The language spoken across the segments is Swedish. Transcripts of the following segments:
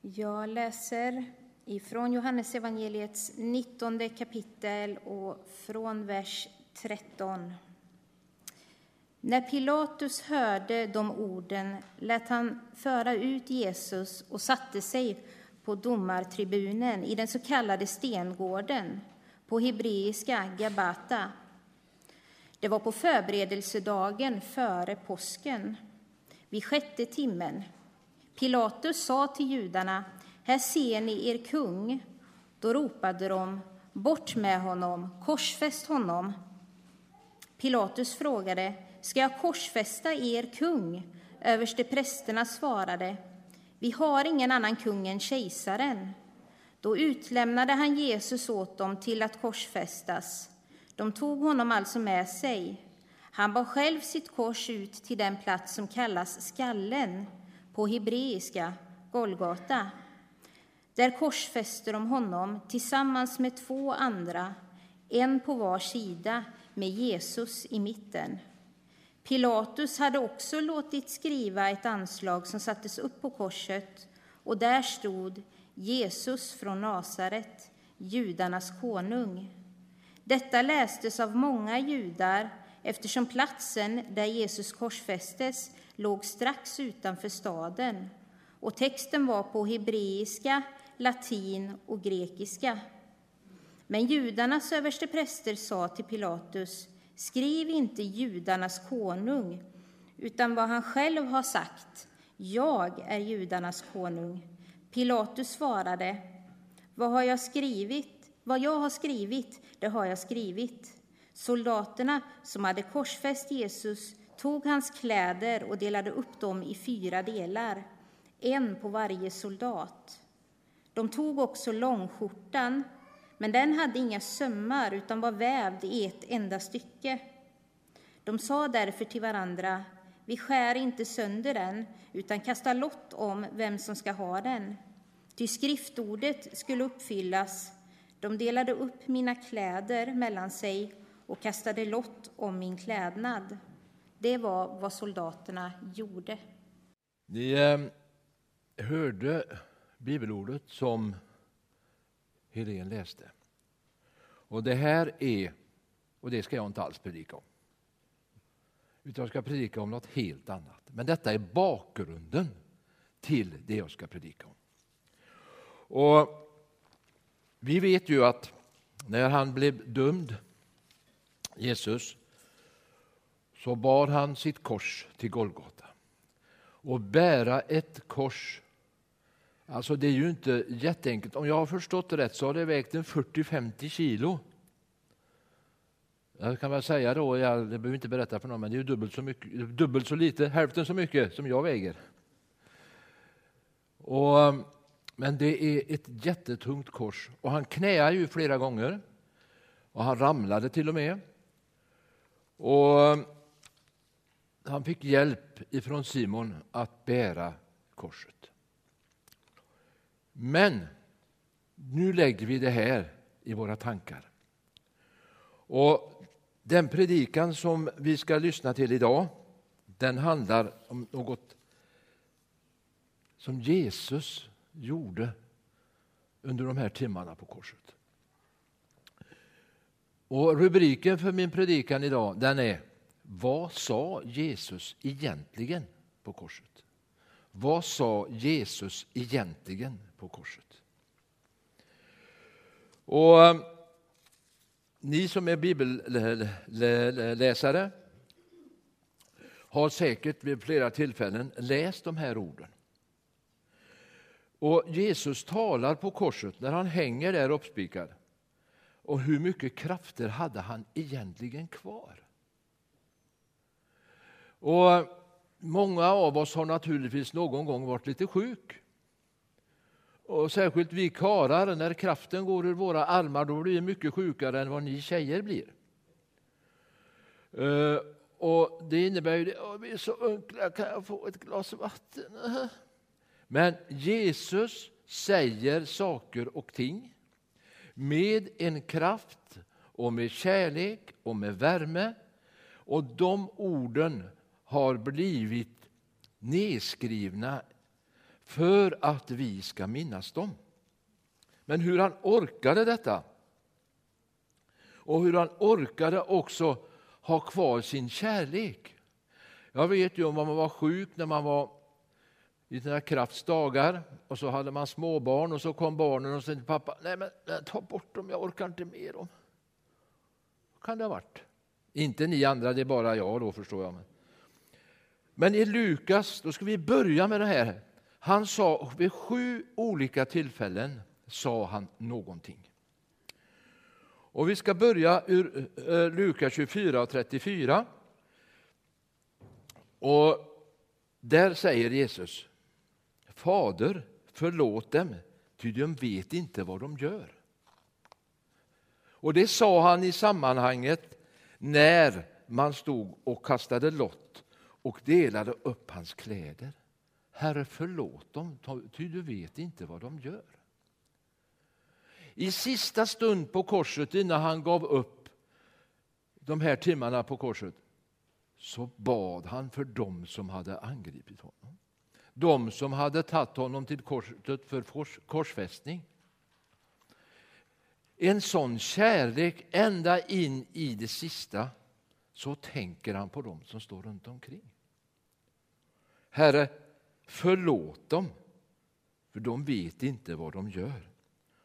Jag läser ifrån Johannes evangeliets 19 kapitel och från vers 13. När Pilatus hörde de orden lät han föra ut Jesus och satte sig på domartribunen i den så kallade stengården, på hebreiska Gabata. Det var på förberedelsedagen före påsken, vid sjätte timmen. Pilatus sa till judarna, här ser ni er kung. Då ropade de, bort med honom, korsfäst honom. Pilatus frågade, ska jag korsfästa er kung? Översteprästerna svarade, vi har ingen annan kung än kejsaren. Då utlämnade han Jesus åt dem till att korsfästas. De tog honom alltså med sig. Han bar själv sitt kors ut till den plats som kallas Skallen, på hebreiska Golgata. Där korsfäste de honom tillsammans med två andra, en på var sida med Jesus i mitten. Pilatus hade också låtit skriva ett anslag som sattes upp på korset och där stod Jesus från Nasaret, judarnas konung. Detta lästes av många judar eftersom platsen där Jesus korsfästes låg strax utanför staden och texten var på hebreiska, latin och grekiska. Men judarnas överstepräster sa till Pilatus Skriv inte judarnas konung, utan vad han själv har sagt. Jag är judarnas konung. Pilatus svarade, vad har jag skrivit? Vad jag har skrivit, det har jag skrivit. Soldaterna som hade korsfäst Jesus tog hans kläder och delade upp dem i fyra delar, en på varje soldat. De tog också långskjortan men den hade inga sömmar utan var vävd i ett enda stycke. De sa därför till varandra, vi skär inte sönder den, utan kastar lott om vem som ska ha den. Ty skriftordet skulle uppfyllas, de delade upp mina kläder mellan sig och kastade lott om min klädnad. Det var vad soldaterna gjorde. Ni eh, hörde bibelordet som Helene läste. Och det här är, och det ska jag inte alls predika om, utan jag ska predika om något helt annat. Men detta är bakgrunden till det jag ska predika om. Och vi vet ju att när han blev dömd, Jesus, så bar han sitt kors till Golgata. Och bära ett kors Alltså det är ju inte jätteenkelt. Om jag har förstått det rätt så har det vägt en 40-50 kilo. Jag kan väl säga då, jag behöver inte berätta för någon, men det är dubbelt så, mycket, dubbelt så lite, hälften så mycket som jag väger. Och, men det är ett jättetungt kors och han knäade ju flera gånger och han ramlade till och med. Och han fick hjälp ifrån Simon att bära korset. Men nu lägger vi det här i våra tankar. Och Den predikan som vi ska lyssna till idag den handlar om något som Jesus gjorde under de här timmarna på korset. Och Rubriken för min predikan idag den är vad sa Jesus egentligen på korset? Vad sa Jesus egentligen på korset? Och eh, Ni som är bibelläsare har säkert vid flera tillfällen läst de här orden. Och Jesus talar på korset när han hänger där uppspikad. Och hur mycket krafter hade han egentligen kvar? Och Många av oss har naturligtvis någon gång varit lite sjuk. Och särskilt vi karar, när kraften går ur våra armar, då blir vi mycket sjukare än vad ni tjejer blir. Eh, och Det innebär ju att vi är så unkla, kan jag få ett glas vatten? Men Jesus säger saker och ting med en kraft och med kärlek och med värme. Och de orden har blivit nedskrivna för att vi ska minnas dem. Men hur han orkade detta och hur han orkade också ha kvar sin kärlek. Jag vet ju om man var sjuk när man var i sina krafts dagar och så hade man småbarn och så kom barnen och sa till pappa, nej men ta bort dem, jag orkar inte med dem. kan det ha varit. Inte ni andra, det är bara jag då förstår jag. Men men i Lukas, då ska vi börja med det här. Han sa vid sju olika tillfällen sa han någonting. Och vi ska börja ur eh, Lukas 24 och 34. Och där säger Jesus Fader, förlåt dem, ty de vet inte vad de gör. Och det sa han i sammanhanget när man stod och kastade lott och delade upp hans kläder. Herre, förlåt dem, ty du vet inte vad de gör. I sista stund på korset, innan han gav upp de här timmarna på korset, så bad han för dem som hade angripit honom. De som hade tagit honom till korset för korsfästning. En sån kärlek ända in i det sista, så tänker han på dem som står runt omkring. Herre, förlåt dem, för de vet inte vad de gör.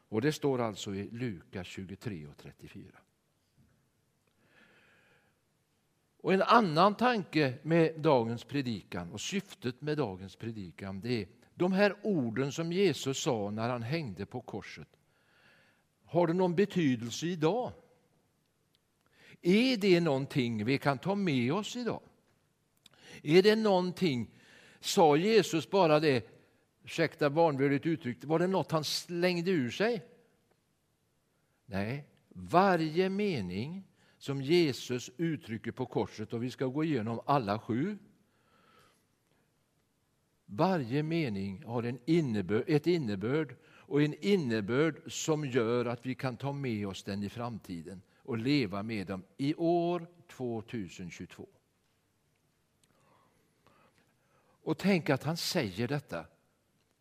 Och Det står alltså i Lukas 23 och 34. Och En annan tanke med dagens predikan och syftet med dagens predikan det är de här orden som Jesus sa när han hängde på korset. Har det någon betydelse idag? Är det någonting vi kan ta med oss idag? Är det någonting, sa Jesus bara det ursäkta barnvördigt uttryckt, var det något han slängde ur sig? Nej, varje mening som Jesus uttrycker på korset, och vi ska gå igenom alla sju. Varje mening har en innebörd, ett innebörd och en innebörd som gör att vi kan ta med oss den i framtiden och leva med dem i år 2022. Och tänk att han säger detta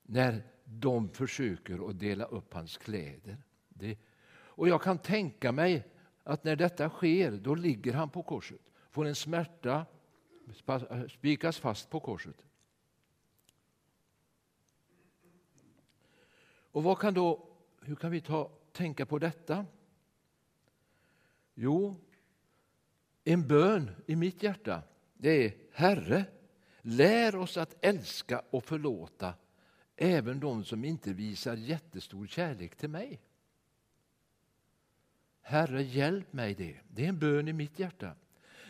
när de försöker att dela upp hans kläder. Det, och jag kan tänka mig att när detta sker, då ligger han på korset, får en smärta, spikas fast på korset. Och vad kan då, hur kan vi ta, tänka på detta? Jo, en bön i mitt hjärta, det är Herre, lär oss att älska och förlåta även de som inte visar jättestor kärlek till mig. Herre, hjälp mig det. Det är en bön i mitt hjärta.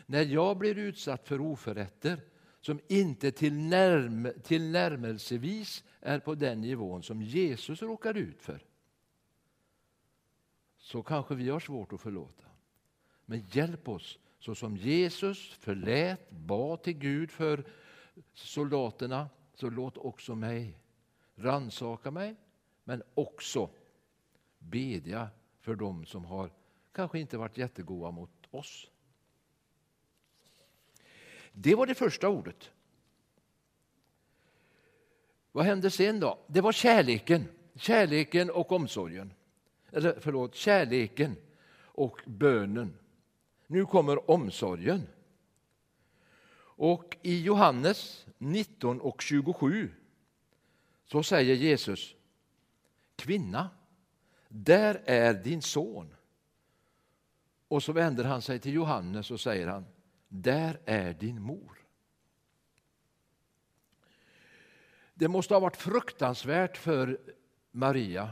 När jag blir utsatt för oförrätter som inte tillnärm tillnärmelsevis är på den nivån som Jesus råkar ut för så kanske vi har svårt att förlåta. Men hjälp oss så som Jesus förlät, bad till Gud för soldaterna, så låt också mig ransaka mig, men också bedja för dem som har kanske inte varit jättegoda mot oss. Det var det första ordet. Vad hände sen då? Det var kärleken. Kärleken och omsorgen. Eller förlåt, kärleken och bönen. Nu kommer omsorgen. Och i Johannes 19 och 27 så säger Jesus Kvinna, där är din son. Och så vänder han sig till Johannes och säger han, där är din mor. Det måste ha varit fruktansvärt för Maria.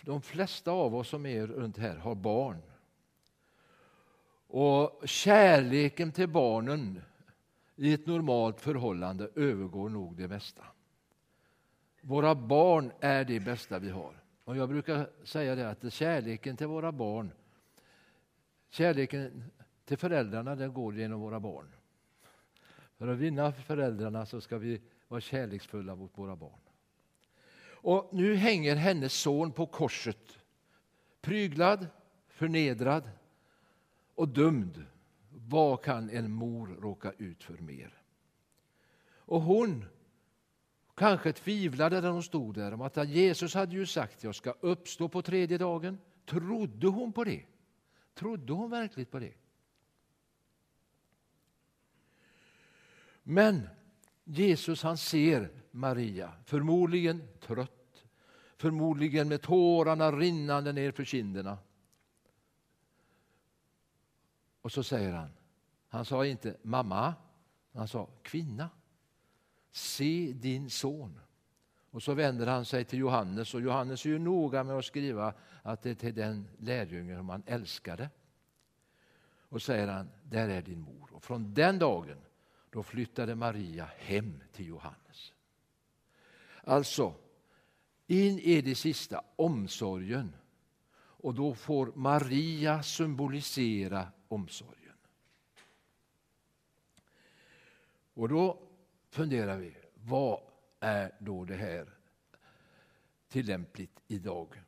De flesta av oss som är runt här har barn. Och kärleken till barnen i ett normalt förhållande övergår nog det mesta. Våra barn är det bästa vi har. Och Jag brukar säga det att kärleken till våra barn Kärleken till föräldrarna den går genom våra barn. För att vinna föräldrarna så ska vi vara kärleksfulla mot våra barn. Och nu hänger hennes son på korset, pryglad, förnedrad och dömd. Vad kan en mor råka ut för mer? Och hon Kanske tvivlade när hon stod där om att Jesus hade ju sagt jag ska uppstå på tredje dagen. Trodde hon på det? Trodde hon verkligen på det? Men Jesus han ser Maria, förmodligen trött, förmodligen med tårarna rinnande ner för kinderna. Och så säger han, han sa inte mamma, han sa kvinna. Se din son. Och så vänder han sig till Johannes och Johannes är ju noga med att skriva att det är till den lärjungen som han älskade. Och säger han, där är din mor. Och från den dagen då flyttade Maria hem till Johannes. Alltså, in i det sista omsorgen. Och då får Maria symbolisera omsorgen. Och då funderar vi, vad är då det här tillämpligt idag?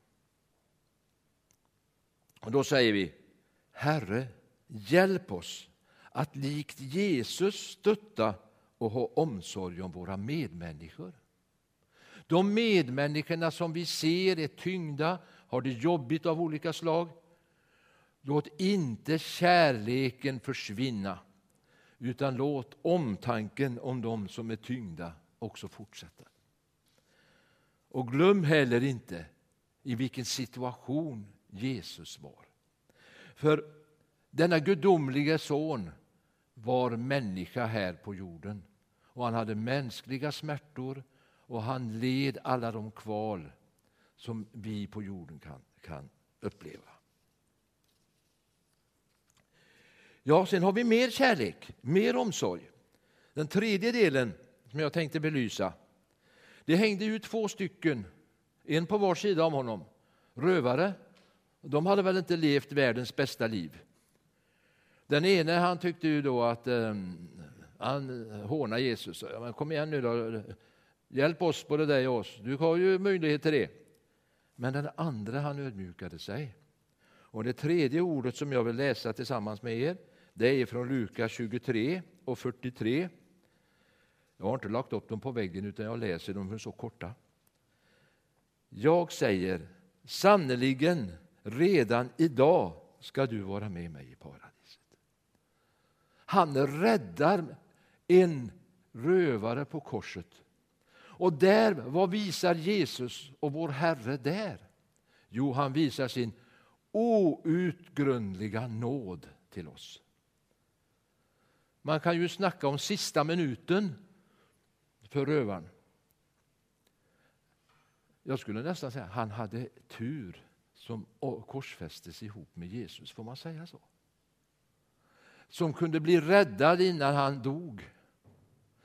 Och då säger vi, Herre, hjälp oss att likt Jesus stötta och ha omsorg om våra medmänniskor. De medmänniskorna som vi ser är tyngda, har det jobbigt av olika slag. Låt inte kärleken försvinna, utan låt omtanken om dem som är tyngda också fortsätta. Och glöm heller inte i vilken situation Jesus var. För denna gudomliga son var människa här på jorden. Och han hade mänskliga smärtor och han led alla de kval som vi på jorden kan, kan uppleva. Ja, sen har vi mer kärlek, mer omsorg. Den tredje delen som jag tänkte belysa. Det hängde ju två stycken, en på var sida om honom, rövare. De hade väl inte levt världens bästa liv. Den ene han tyckte ju då att um, han hånade Jesus. Ja, men kom igen nu då, hjälp oss både dig och oss. Du har ju möjlighet till det. Men den andra han ödmjukade sig. Och det tredje ordet som jag vill läsa tillsammans med er, det är från Lukas 23 och 43. Jag har inte lagt upp dem på väggen utan jag läser dem för så korta. Jag säger sannerligen redan idag ska du vara med mig i paradiset. Han räddar en rövare på korset. Och där, vad visar Jesus och vår Herre där? Jo, han visar sin outgrundliga nåd till oss. Man kan ju snacka om sista minuten för rövaren. Jag skulle nästan säga att han hade tur som korsfästes ihop med Jesus. Får man säga så? som kunde bli räddad innan han dog.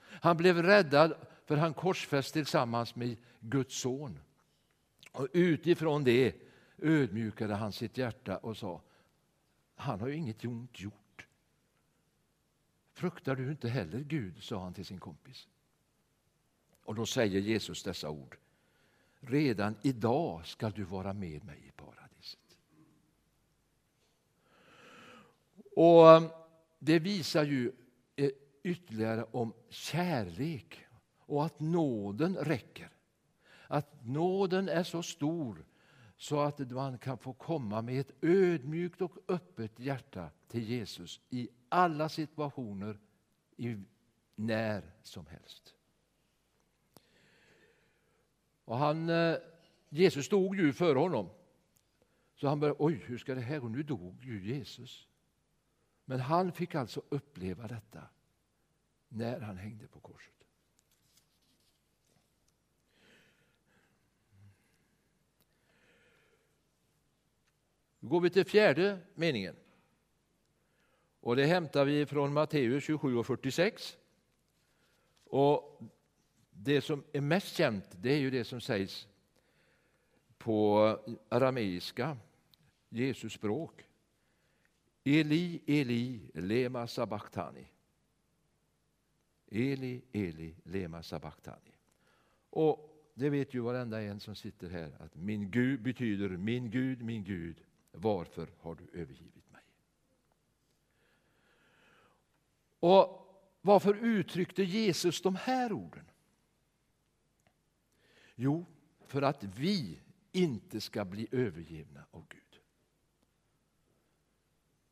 Han blev räddad för han korsfästes tillsammans med Guds son. Och utifrån det ödmjukade han sitt hjärta och sa han har ju inget ont gjort. Fruktar du inte heller Gud, sa han till sin kompis. Och då säger Jesus dessa ord. Redan idag ska du vara med mig i paradiset. Och um, det visar ju eh, ytterligare om kärlek och att nåden räcker. Att nåden är så stor så att man kan få komma med ett ödmjukt och öppet hjärta till Jesus i alla situationer, i när som helst. Och han, eh, Jesus stod ju före honom. Så han började, oj, hur ska det här gå? Nu dog ju Jesus. Men han fick alltså uppleva detta när han hängde på korset. Nu går vi till fjärde meningen. Och Det hämtar vi från Matteus 27 och 46. Och det som är mest känt det är ju det som sägs på arameiska, Jesus språk. Eli, Eli, lema sabachthani. Eli, Eli, lema sabachthani. Och det vet ju varenda en som sitter här att min Gud betyder min Gud, min Gud, varför har du övergivit mig? Och varför uttryckte Jesus de här orden? Jo, för att vi inte ska bli övergivna av Gud.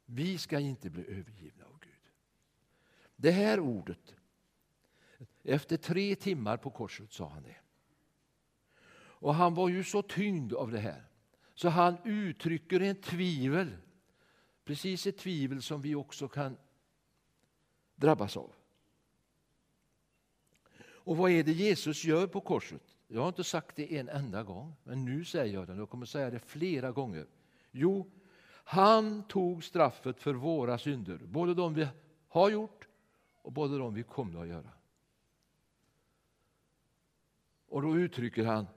Vi ska inte bli övergivna av Gud. Det här ordet, efter tre timmar på korset sa han det. Och han var ju så tyngd av det här så han uttrycker en tvivel, precis ett tvivel som vi också kan drabbas av. Och vad är det Jesus gör på korset? Jag har inte sagt det en enda gång, men nu säger jag det. Jag kommer säga det flera gånger. Jo, han tog straffet för våra synder, både de vi har gjort och både de vi kommer att göra. Och då uttrycker han,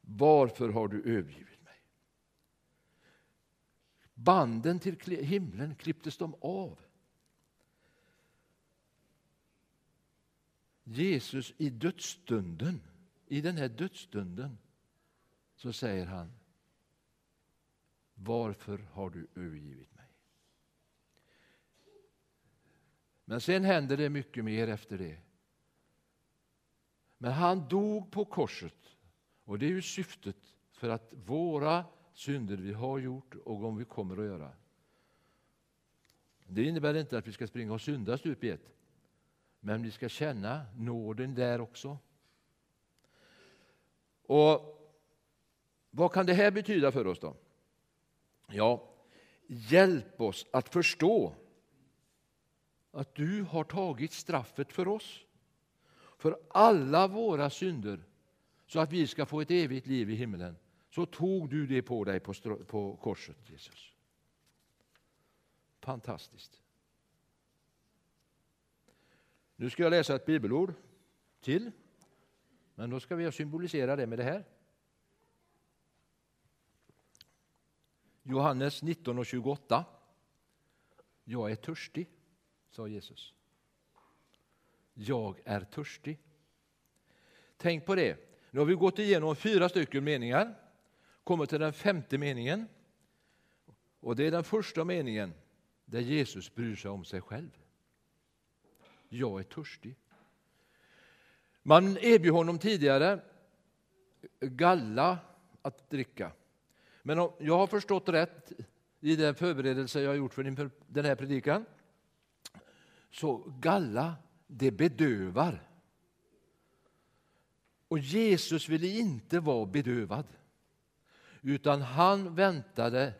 varför har du övergivit? Banden till himlen klipptes de av. Jesus i dödsstunden, i den här dödsstunden, så säger han Varför har du övergivit mig? Men sen händer det mycket mer efter det. Men han dog på korset och det är ju syftet för att våra synder vi har gjort och om vi kommer att göra. Det innebär inte att vi ska springa och synda stup i ett. Men vi ska känna nåden där också. Och Vad kan det här betyda för oss då? Ja, hjälp oss att förstå att du har tagit straffet för oss, för alla våra synder, så att vi ska få ett evigt liv i himlen. Så tog du det på dig på, på korset, Jesus. Fantastiskt. Nu ska jag läsa ett bibelord till, men då ska vi symbolisera det med det här. Johannes 19 och 28. Jag är törstig, sa Jesus. Jag är törstig. Tänk på det. Nu har vi gått igenom fyra stycken meningar, kommer till den femte meningen. Och det är den första meningen där Jesus bryr sig om sig själv. Jag är törstig. Man erbjöd honom tidigare galla att dricka. Men om jag har förstått rätt i den förberedelse jag har gjort för den här predikan så galla, det bedövar. Och Jesus ville inte vara bedövad utan han väntade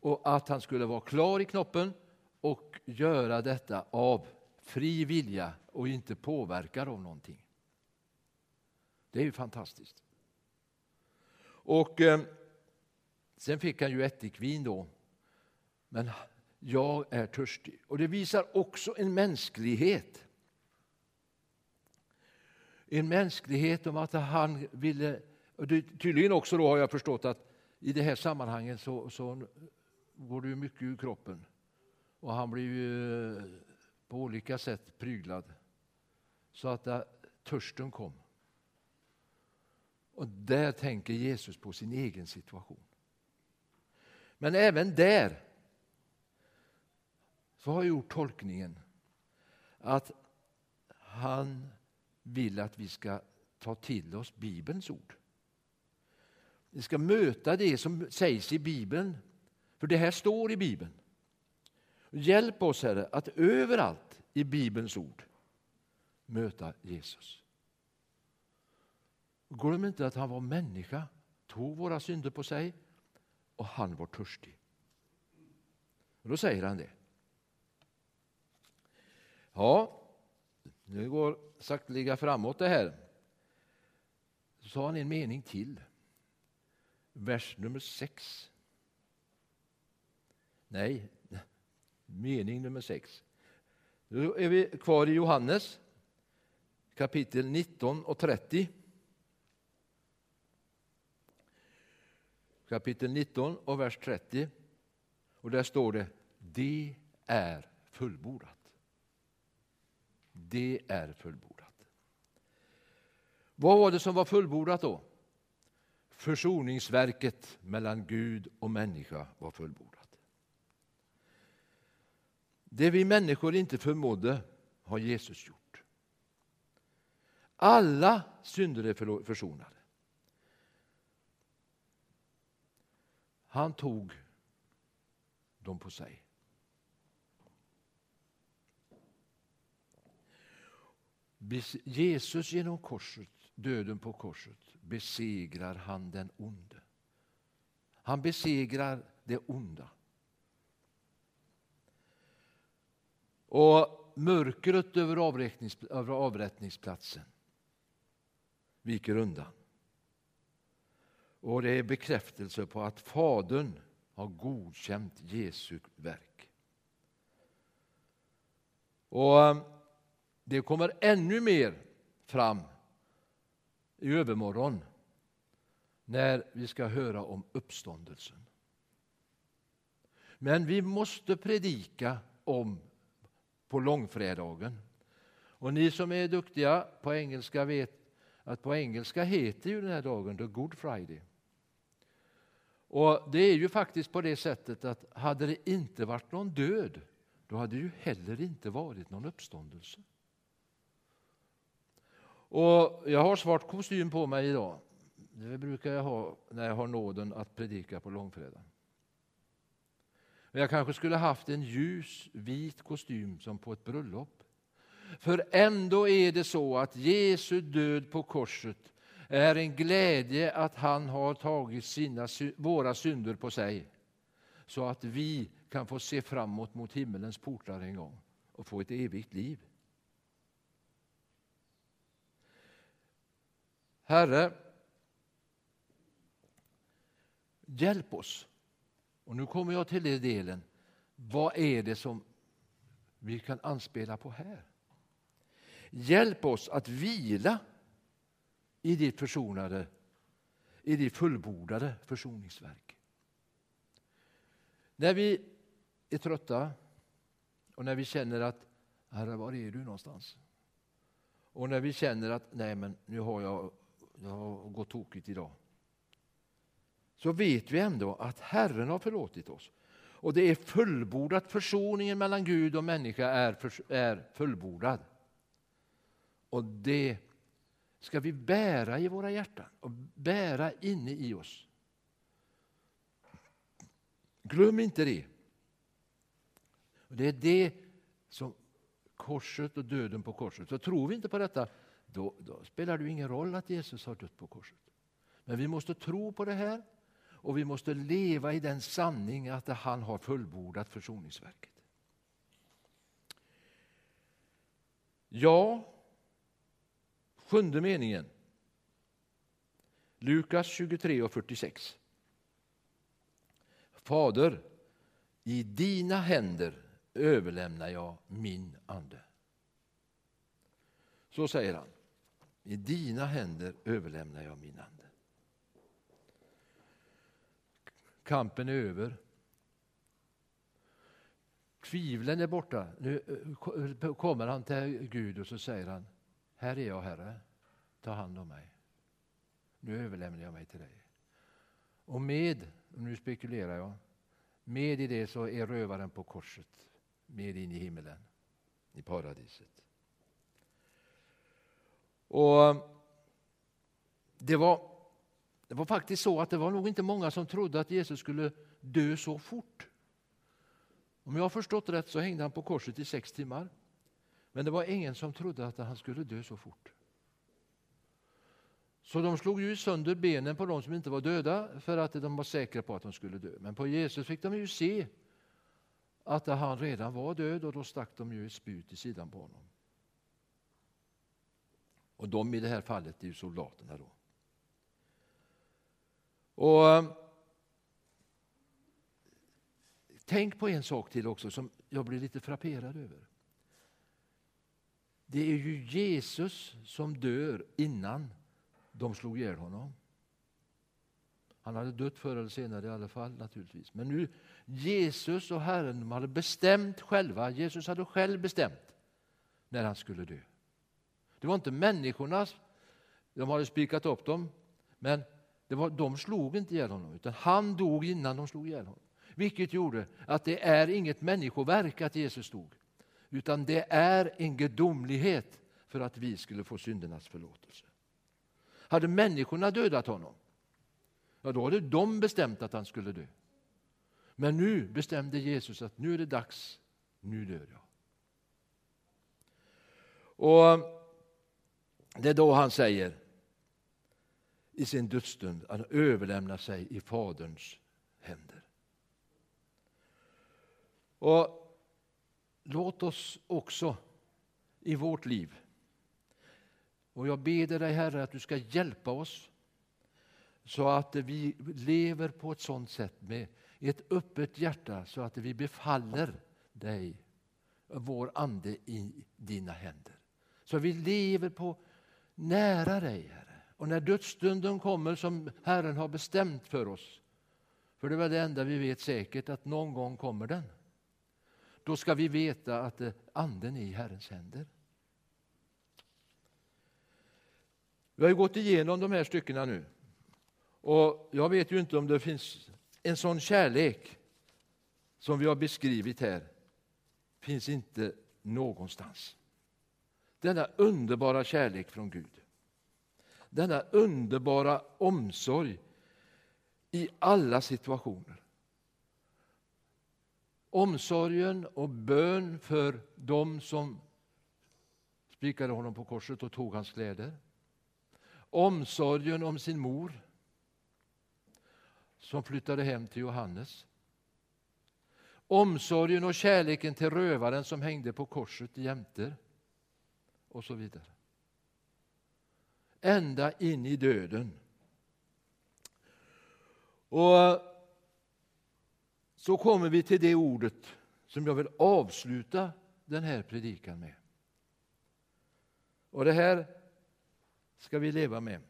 och att han skulle vara klar i knoppen och göra detta av fri vilja och inte påverkad av någonting. Det är ju fantastiskt. Och eh, Sen fick han ju ättikvin då. Men jag är törstig. Och det visar också en mänsklighet. En mänsklighet om att han ville, och det, tydligen också då har jag förstått att i det här sammanhanget så, så går det mycket ur kroppen. Och han blir ju eh, på olika sätt pryglad. Så att där, törsten kom. Och där tänker Jesus på sin egen situation. Men även där så har jag gjort tolkningen att han vill att vi ska ta till oss Bibelns ord. Vi ska möta det som sägs i Bibeln, för det här står i Bibeln. Hjälp oss, Herre, att överallt i Bibelns ord möta Jesus. Glöm inte att han var människa, tog våra synder på sig och han var törstig. Och då säger han det. Ja, nu går sakteliga framåt det här. Så sa han en mening till. Vers nummer 6. Nej, mening nummer 6. Då är vi kvar i Johannes kapitel 19 och 30. kapitel 19 och vers 30. Och där står det, det är fullbordat. Det är fullbordat. Vad var det som var fullbordat då? försoningsverket mellan Gud och människa var fullbordat. Det vi människor inte förmådde har Jesus gjort. Alla synder är försonade. Han tog dem på sig. Jesus genom korset döden på korset, besegrar han den onde. Han besegrar det onda. Och mörkret över, över avrättningsplatsen viker undan. Och det är bekräftelse på att Fadern har godkänt Jesu verk. Och eh, det kommer ännu mer fram i övermorgon när vi ska höra om uppståndelsen. Men vi måste predika om på långfredagen. Och ni som är duktiga på engelska vet att på engelska heter ju den här dagen The Good Friday. Och det är ju faktiskt på det sättet att hade det inte varit någon död, då hade det ju heller inte varit någon uppståndelse. Och jag har svart kostym på mig idag. Det brukar jag ha när jag har nåden att predika på långfredag. Jag kanske skulle haft en ljus vit kostym som på ett bröllop. För ändå är det så att Jesu död på korset är en glädje att han har tagit sina, våra synder på sig så att vi kan få se framåt mot himmelens portar en gång och få ett evigt liv. Herre, hjälp oss. Och nu kommer jag till den delen. Vad är det som vi kan anspela på här? Hjälp oss att vila i ditt försonade, i ditt fullbordade försoningsverk. När vi är trötta och när vi känner att Herre, var är du någonstans? Och när vi känner att nej, men nu har jag, det har gått tokigt idag. Så vet vi ändå att Herren har förlåtit oss. Och det är fullbordat. Försoningen mellan Gud och människa är, för, är fullbordad. Och det ska vi bära i våra hjärtan och bära inne i oss. Glöm inte det. Det är det som korset och döden på korset. Så tror vi inte på detta, då, då spelar det ingen roll att Jesus har dött på korset. Men vi måste tro på det här och vi måste leva i den sanning att han har fullbordat försoningsverket. Ja, sjunde meningen. Lukas 23 och 46. Fader, i dina händer överlämnar jag min ande. Så säger han. I dina händer överlämnar jag min ande. Kampen är över. Tvivlen är borta. Nu eh, kommer han till Gud och så säger han Här är jag, Herre. Ta hand om mig. Nu överlämnar jag mig till dig. Och med, nu spekulerar jag, med i det så är rövaren på korset med in i himmelen, i paradiset. Och det var det var faktiskt så att det var nog inte många som trodde att Jesus skulle dö så fort. Om jag har förstått rätt så hängde han på korset i sex timmar. Men det var ingen som trodde att han skulle dö så fort. Så de slog ju sönder benen på de som inte var döda för att de var säkra på att de skulle dö. Men på Jesus fick de ju se att han redan var död och då stack de ju ett spjut i sidan på honom. Och de i det här fallet är ju soldaterna då. Och eh, Tänk på en sak till också som jag blir lite frapperad över. Det är ju Jesus som dör innan de slog ihjäl honom. Han hade dött förr eller senare i alla fall naturligtvis. Men nu Jesus och Herren hade bestämt själva. Jesus hade själv bestämt när han skulle dö. Det var inte människorna, de hade spikat upp dem, men det var, de slog inte ihjäl honom, utan han dog innan de slog ihjäl honom. Vilket gjorde att det är inget människoverk att Jesus dog, utan det är en gudomlighet för att vi skulle få syndernas förlåtelse. Hade människorna dödat honom, Ja, då hade de bestämt att han skulle dö. Men nu bestämde Jesus att nu är det dags, nu dör jag. Och det är då han säger i sin dödsstund att han överlämnar sig i Faderns händer. Och låt oss också i vårt liv, och jag ber dig Herre att du ska hjälpa oss så att vi lever på ett sådant sätt med ett öppet hjärta så att vi befaller dig, vår ande, i dina händer. Så vi lever på nära dig, Herre. Och när dödsstunden kommer som Herren har bestämt för oss, för det är det enda vi vet säkert, att någon gång kommer den. Då ska vi veta att anden är i Herrens händer. Vi har gått igenom de här styckena nu. Och Jag vet ju inte om det finns en sån kärlek som vi har beskrivit här. finns inte någonstans. Denna underbara kärlek från Gud. Denna underbara omsorg i alla situationer. Omsorgen och bön för dem som spikade honom på korset och tog hans kläder. Omsorgen om sin mor som flyttade hem till Johannes. Omsorgen och kärleken till rövaren som hängde på korset jämte och så vidare. Ända in i döden. Och eh, så kommer vi till det ordet som jag vill avsluta den här predikan med. Och det här ska vi leva med.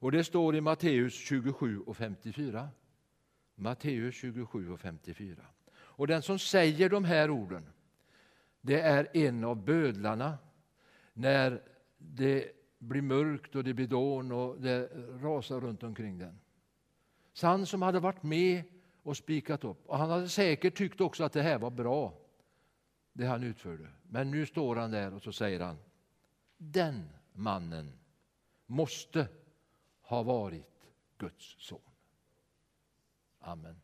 Och det står i Matteus 27 och 54. Matteus 27 och 54. Och den som säger de här orden, det är en av bödlarna när det blir mörkt och det blir dån och det rasar runt omkring den. Så han som hade varit med och spikat upp. Och han hade säkert tyckt också att det här var bra, det han utförde. Men nu står han där och så säger han, den mannen måste ha varit Guds son. Amen.